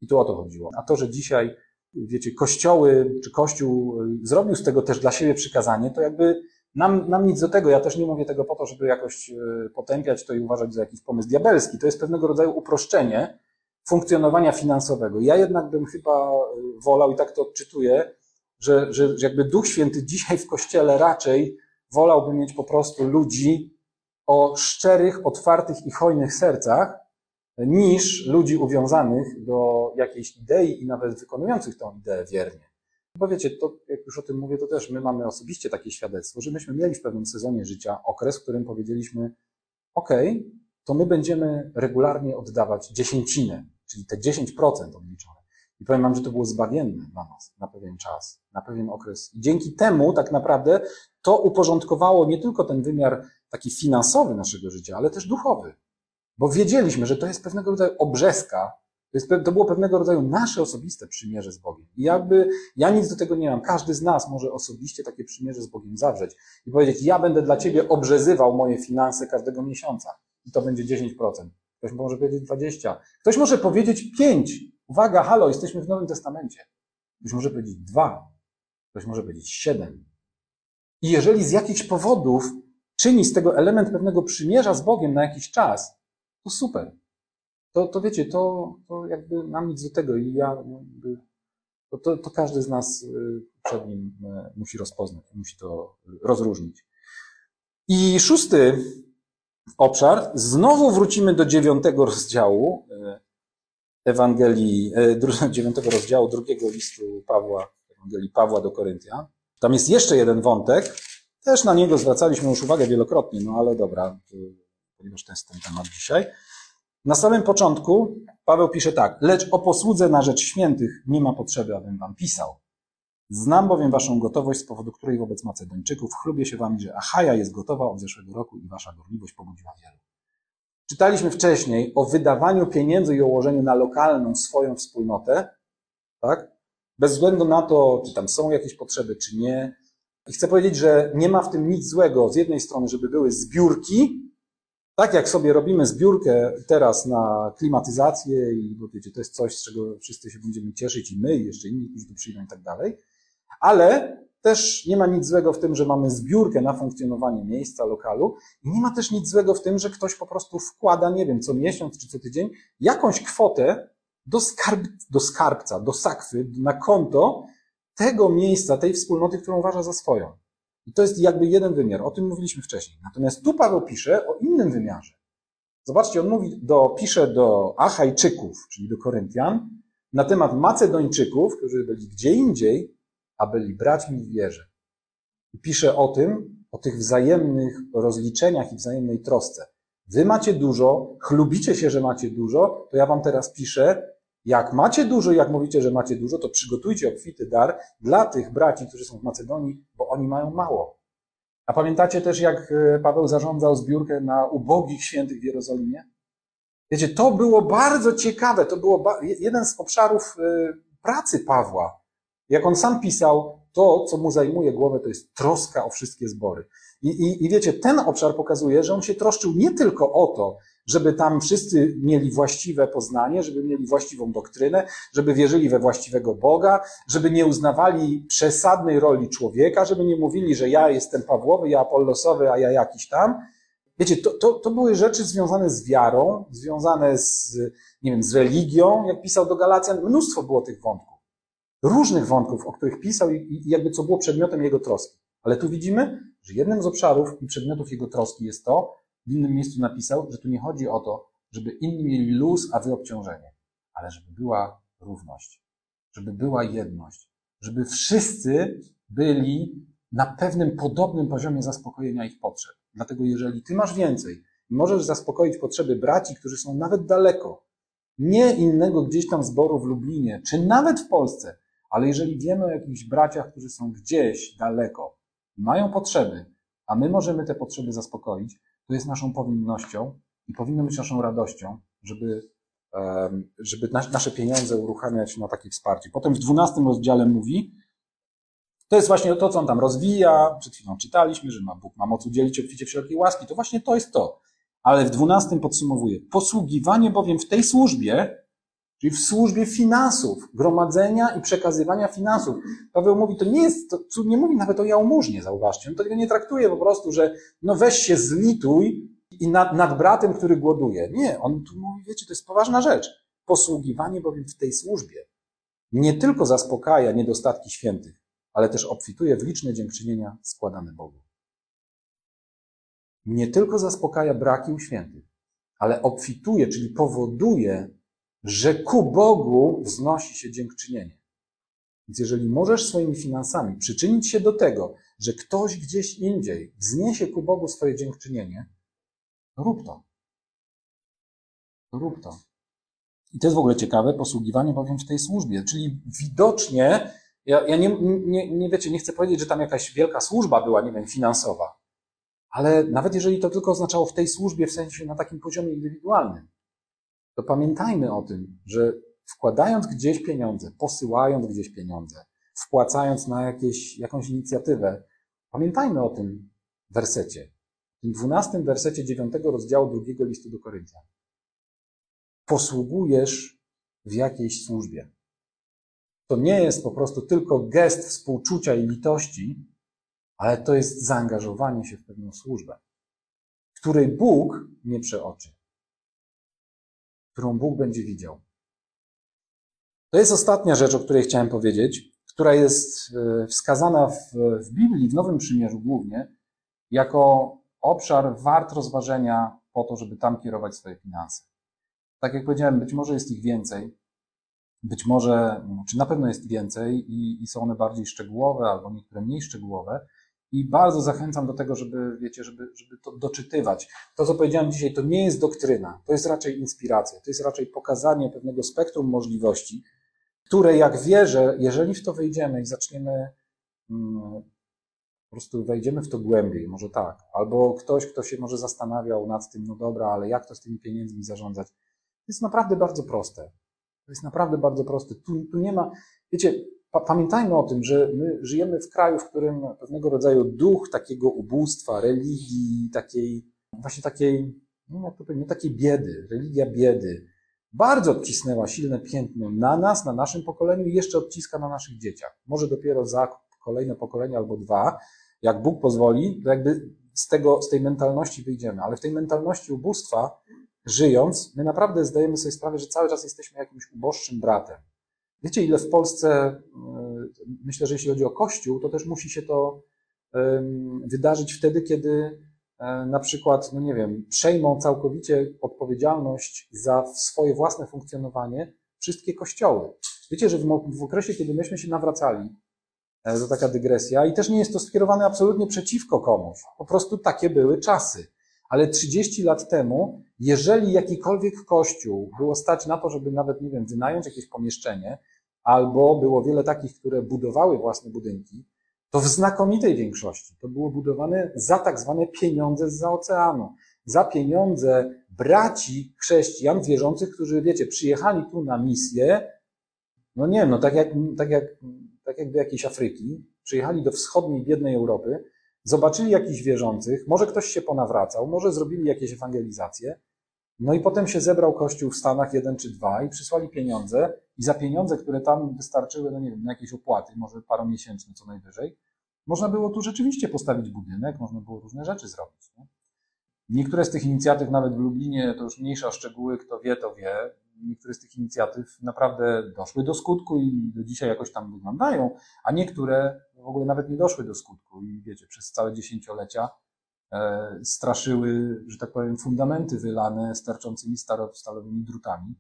I tu o to chodziło. A to, że dzisiaj, wiecie, kościoły, czy kościół y, zrobił z tego też dla siebie przykazanie, to jakby nam, nam nic do tego. Ja też nie mówię tego po to, żeby jakoś y, potępiać to i uważać za jakiś pomysł diabelski. To jest pewnego rodzaju uproszczenie funkcjonowania finansowego. Ja jednak bym chyba y, wolał, i tak to odczytuję, że, że, że jakby Duch Święty dzisiaj w kościele raczej wolałbym mieć po prostu ludzi o szczerych, otwartych i hojnych sercach, niż ludzi uwiązanych do jakiejś idei i nawet wykonujących tą ideę wiernie. Bo wiecie, to jak już o tym mówię, to też my mamy osobiście takie świadectwo, że myśmy mieli w pewnym sezonie życia okres, w którym powiedzieliśmy, ok, to my będziemy regularnie oddawać dziesięcinę, czyli te 10% odliczone. I powiem wam, że to było zbawienne dla nas na pewien czas, na pewien okres. I dzięki temu tak naprawdę to uporządkowało nie tylko ten wymiar taki finansowy naszego życia, ale też duchowy. Bo wiedzieliśmy, że to jest pewnego rodzaju obrzeska, to, jest, to było pewnego rodzaju nasze osobiste przymierze z Bogiem. I jakby ja nic do tego nie mam. Każdy z nas może osobiście takie przymierze z Bogiem zawrzeć i powiedzieć, ja będę dla Ciebie obrzezywał moje finanse każdego miesiąca. I to będzie 10%. Ktoś może powiedzieć 20%. Ktoś może powiedzieć 5%. Uwaga, halo, jesteśmy w Nowym Testamencie. Ktoś może powiedzieć 2%. Ktoś może powiedzieć 7%. I jeżeli z jakichś powodów czyni z tego element pewnego przymierza z Bogiem na jakiś czas, to super. To, to wiecie, to, to jakby nam nic do tego i ja jakby, to, to, to każdy z nas y, przed nim y, musi rozpoznać, musi to rozróżnić. I szósty obszar. Znowu wrócimy do dziewiątego rozdziału Ewangelii, dziewiątego rozdziału drugiego listu Pawła, Ewangelii Pawła do Koryntia. Tam jest jeszcze jeden wątek. Też na niego zwracaliśmy już uwagę wielokrotnie, no ale dobra, ponieważ to jest ten temat dzisiaj. Na samym początku Paweł pisze tak, lecz o posłudze na rzecz świętych nie ma potrzeby, abym wam pisał. Znam bowiem waszą gotowość, z powodu której wobec Macedończyków chlubię się wami, że Achaja jest gotowa od zeszłego roku i wasza gorliwość pobudziła wielu. Czytaliśmy wcześniej o wydawaniu pieniędzy i ułożeniu na lokalną swoją wspólnotę, tak? Bez względu na to, czy tam są jakieś potrzeby, czy nie. I chcę powiedzieć, że nie ma w tym nic złego z jednej strony, żeby były zbiórki, tak jak sobie robimy zbiórkę teraz na klimatyzację i bo wiecie, to jest coś, z czego wszyscy się będziemy cieszyć i my, i jeszcze inni, którzy tu przyjdą i tak dalej, ale też nie ma nic złego w tym, że mamy zbiórkę na funkcjonowanie miejsca, lokalu i nie ma też nic złego w tym, że ktoś po prostu wkłada, nie wiem, co miesiąc czy co tydzień, jakąś kwotę do, skarb, do skarbca, do sakwy, na konto tego miejsca, tej wspólnoty, którą uważa za swoją. I to jest jakby jeden wymiar, o tym mówiliśmy wcześniej. Natomiast tu Paweł pisze o innym wymiarze. Zobaczcie, on mówi do, pisze do Achajczyków, czyli do Koryntian, na temat Macedończyków, którzy byli gdzie indziej, a byli braćmi w wierze. I pisze o tym, o tych wzajemnych rozliczeniach i wzajemnej trosce. Wy macie dużo, chlubicie się, że macie dużo, to ja wam teraz piszę, jak macie dużo, jak mówicie, że macie dużo, to przygotujcie obfity dar dla tych braci, którzy są w Macedonii, oni mają mało. A pamiętacie też, jak e, Paweł zarządzał zbiórkę na ubogich świętych w Jerozolimie? Wiecie, to było bardzo ciekawe, to było jeden z obszarów e, pracy Pawła. Jak on sam pisał, to, co mu zajmuje głowę, to jest troska o wszystkie zbory. I, i, I wiecie, ten obszar pokazuje, że on się troszczył nie tylko o to, żeby tam wszyscy mieli właściwe poznanie, żeby mieli właściwą doktrynę, żeby wierzyli we właściwego Boga, żeby nie uznawali przesadnej roli człowieka, żeby nie mówili, że ja jestem Pawłowy, ja Apollosowy, a ja jakiś tam. Wiecie, to, to, to były rzeczy związane z wiarą, związane z, nie wiem, z religią. Jak pisał do Galacjan, mnóstwo było tych wątków. Różnych wątków, o których pisał i, i jakby co było przedmiotem jego troski. Ale tu widzimy, że jednym z obszarów i przedmiotów jego troski jest to, w innym miejscu napisał, że tu nie chodzi o to, żeby inni mieli luz, a wy obciążenie, ale żeby była równość, żeby była jedność, żeby wszyscy byli na pewnym podobnym poziomie zaspokojenia ich potrzeb. Dlatego jeżeli ty masz więcej i możesz zaspokoić potrzeby braci, którzy są nawet daleko, nie innego gdzieś tam zboru w Lublinie, czy nawet w Polsce, ale jeżeli wiemy o jakichś braciach, którzy są gdzieś daleko, mają potrzeby, a my możemy te potrzeby zaspokoić, to jest naszą powinnością i powinno być naszą radością, żeby, żeby nasze pieniądze uruchamiać na takie wsparcie. Potem w dwunastym rozdziale mówi, to jest właśnie to, co on tam rozwija. Przed chwilą czytaliśmy, że ma Bóg ma moc udzielić obficie wszelkiej łaski. To właśnie to jest to. Ale w dwunastym podsumowuje. Posługiwanie bowiem w tej służbie Czyli w służbie finansów, gromadzenia i przekazywania finansów. Paweł mówi, to nie jest, to, nie mówi nawet o jałmużnie, zauważcie. On tego nie traktuje po prostu, że no weź się zlituj i nad, nad bratem, który głoduje. Nie, on tu mówi, wiecie, to jest poważna rzecz. Posługiwanie bowiem w tej służbie nie tylko zaspokaja niedostatki świętych, ale też obfituje w liczne dziękczynienia składane Bogu. Nie tylko zaspokaja braki u świętych, ale obfituje, czyli powoduje że ku Bogu wznosi się dziękczynienie. Więc jeżeli możesz swoimi finansami przyczynić się do tego, że ktoś gdzieś indziej wzniesie ku Bogu swoje dziękczynienie, rób. To rób to. I to jest w ogóle ciekawe, posługiwanie bowiem w tej służbie. Czyli widocznie, ja, ja nie, nie, nie wiecie, nie chcę powiedzieć, że tam jakaś wielka służba była, nie wiem, finansowa, ale nawet jeżeli to tylko oznaczało w tej służbie, w sensie na takim poziomie indywidualnym, to pamiętajmy o tym, że wkładając gdzieś pieniądze, posyłając gdzieś pieniądze, wpłacając na jakieś, jakąś inicjatywę, pamiętajmy o tym wersecie, tym dwunastym wersecie dziewiątego rozdziału drugiego listu do Koryntian. Posługujesz w jakiejś służbie. To nie jest po prostu tylko gest współczucia i litości, ale to jest zaangażowanie się w pewną służbę, której Bóg nie przeoczy którą Bóg będzie widział. To jest ostatnia rzecz, o której chciałem powiedzieć, która jest e, wskazana w, w Biblii, w Nowym Przymierzu głównie, jako obszar wart rozważenia po to, żeby tam kierować swoje finanse. Tak jak powiedziałem, być może jest ich więcej, być może, czy na pewno jest więcej i, i są one bardziej szczegółowe albo niektóre mniej szczegółowe, i bardzo zachęcam do tego, żeby, wiecie, żeby, żeby to doczytywać. To, co powiedziałem dzisiaj, to nie jest doktryna, to jest raczej inspiracja, to jest raczej pokazanie pewnego spektrum możliwości, które, jak wierzę, jeżeli w to wejdziemy i zaczniemy, mm, po prostu wejdziemy w to głębiej, może tak, albo ktoś, kto się może zastanawiał nad tym, no dobra, ale jak to z tymi pieniędzmi zarządzać, to jest naprawdę bardzo proste. To jest naprawdę bardzo proste. Tu, tu nie ma, wiecie, Pamiętajmy o tym, że my żyjemy w kraju, w którym pewnego rodzaju duch takiego ubóstwa, religii, takiej, właśnie takiej, no jak to powiedzieć, takiej biedy, religia biedy, bardzo odcisnęła silne piętno na nas, na naszym pokoleniu i jeszcze odciska na naszych dzieciach. Może dopiero za kolejne pokolenie albo dwa, jak Bóg pozwoli, to jakby z, tego, z tej mentalności wyjdziemy. Ale w tej mentalności ubóstwa, żyjąc, my naprawdę zdajemy sobie sprawę, że cały czas jesteśmy jakimś uboższym bratem. Wiecie, ile w Polsce, e, myślę, że jeśli chodzi o Kościół, to też musi się to wydarzyć wtedy, kiedy e, na przykład, no nie wiem, przejmą całkowicie odpowiedzialność za swoje własne funkcjonowanie wszystkie kościoły. Wiecie, że w, okresie, kiedy myśmy się nawracali, e, to taka dygresja, i też nie jest to skierowane absolutnie przeciwko komuś, po prostu takie były czasy. Ale 30 lat temu, jeżeli jakikolwiek kościół było stać na to, żeby nawet, nie wiem, wynająć jakieś pomieszczenie, albo było wiele takich, które budowały własne budynki, to w znakomitej większości to było budowane za tak zwane pieniądze z oceanu. Za pieniądze braci chrześcijan wierzących, którzy, wiecie, przyjechali tu na misję, no nie wiem, no tak jak, tak jak, tak jak do jakiejś Afryki, przyjechali do wschodniej, biednej Europy, zobaczyli jakichś wierzących, może ktoś się ponawracał, może zrobili jakieś ewangelizacje, no i potem się zebrał kościół w Stanach jeden czy dwa i przysłali pieniądze i za pieniądze, które tam wystarczyły, no nie wiem, na jakieś opłaty, może paromiesięczne co najwyżej, można było tu rzeczywiście postawić budynek, można było różne rzeczy zrobić. Nie? Niektóre z tych inicjatyw, nawet w Lublinie, to już mniejsza szczegóły, kto wie, to wie. Niektóre z tych inicjatyw naprawdę doszły do skutku i do dzisiaj jakoś tam wyglądają, a niektóre w ogóle nawet nie doszły do skutku i wiecie, przez całe dziesięciolecia straszyły, że tak powiem, fundamenty wylane starczącymi stalowymi drutami,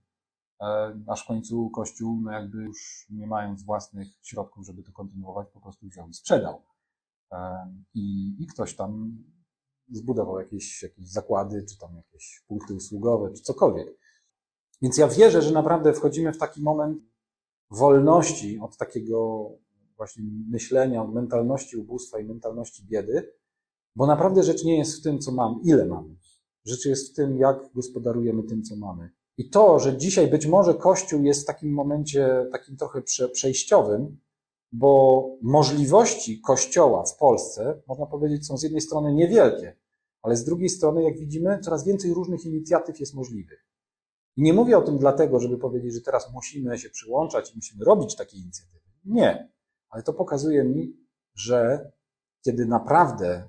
e, aż w końcu Kościół, no jakby już nie mając własnych środków, żeby to kontynuować, po prostu wziął i sprzedał. E, I, i ktoś tam zbudował jakieś, jakieś zakłady, czy tam jakieś punkty usługowe, czy cokolwiek. Więc ja wierzę, że naprawdę wchodzimy w taki moment wolności od takiego właśnie myślenia, od mentalności ubóstwa i mentalności biedy, bo naprawdę rzecz nie jest w tym, co mamy, ile mamy. Rzecz jest w tym, jak gospodarujemy tym, co mamy. I to, że dzisiaj być może Kościół jest w takim momencie takim trochę przejściowym, bo możliwości Kościoła w Polsce, można powiedzieć, są z jednej strony niewielkie, ale z drugiej strony, jak widzimy, coraz więcej różnych inicjatyw jest możliwych. I nie mówię o tym dlatego, żeby powiedzieć, że teraz musimy się przyłączać i musimy robić takie inicjatywy. Nie. Ale to pokazuje mi, że kiedy naprawdę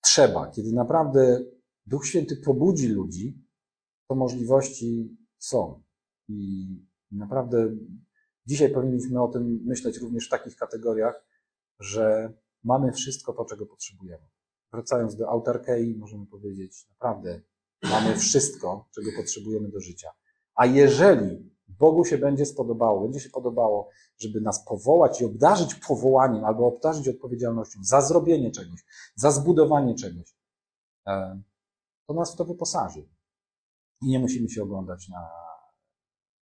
trzeba, kiedy naprawdę Duch Święty pobudzi ludzi, to możliwości są. I naprawdę dzisiaj powinniśmy o tym myśleć również w takich kategoriach, że mamy wszystko to, czego potrzebujemy. Wracając do autarkei, możemy powiedzieć, naprawdę mamy wszystko, czego potrzebujemy do życia. A jeżeli Bogu się będzie spodobało, będzie się podobało, żeby nas powołać i obdarzyć powołaniem albo obdarzyć odpowiedzialnością za zrobienie czegoś, za zbudowanie czegoś, e, to nas w to wyposaży. I nie musimy się oglądać na,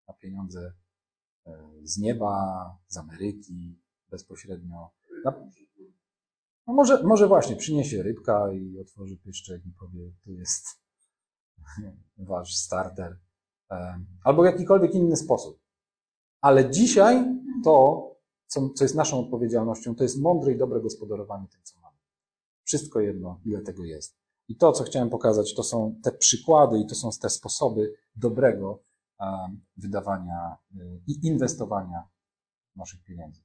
na pieniądze e, z nieba, z Ameryki bezpośrednio. No może, może właśnie przyniesie rybka i otworzy pyszczek i powie, tu jest wasz starter albo w jakikolwiek inny sposób. Ale dzisiaj to, co, co jest naszą odpowiedzialnością, to jest mądre i dobre gospodarowanie tym, co mamy. Wszystko jedno, ile tego jest. I to, co chciałem pokazać, to są te przykłady i to są te sposoby dobrego wydawania y, i inwestowania naszych pieniędzy.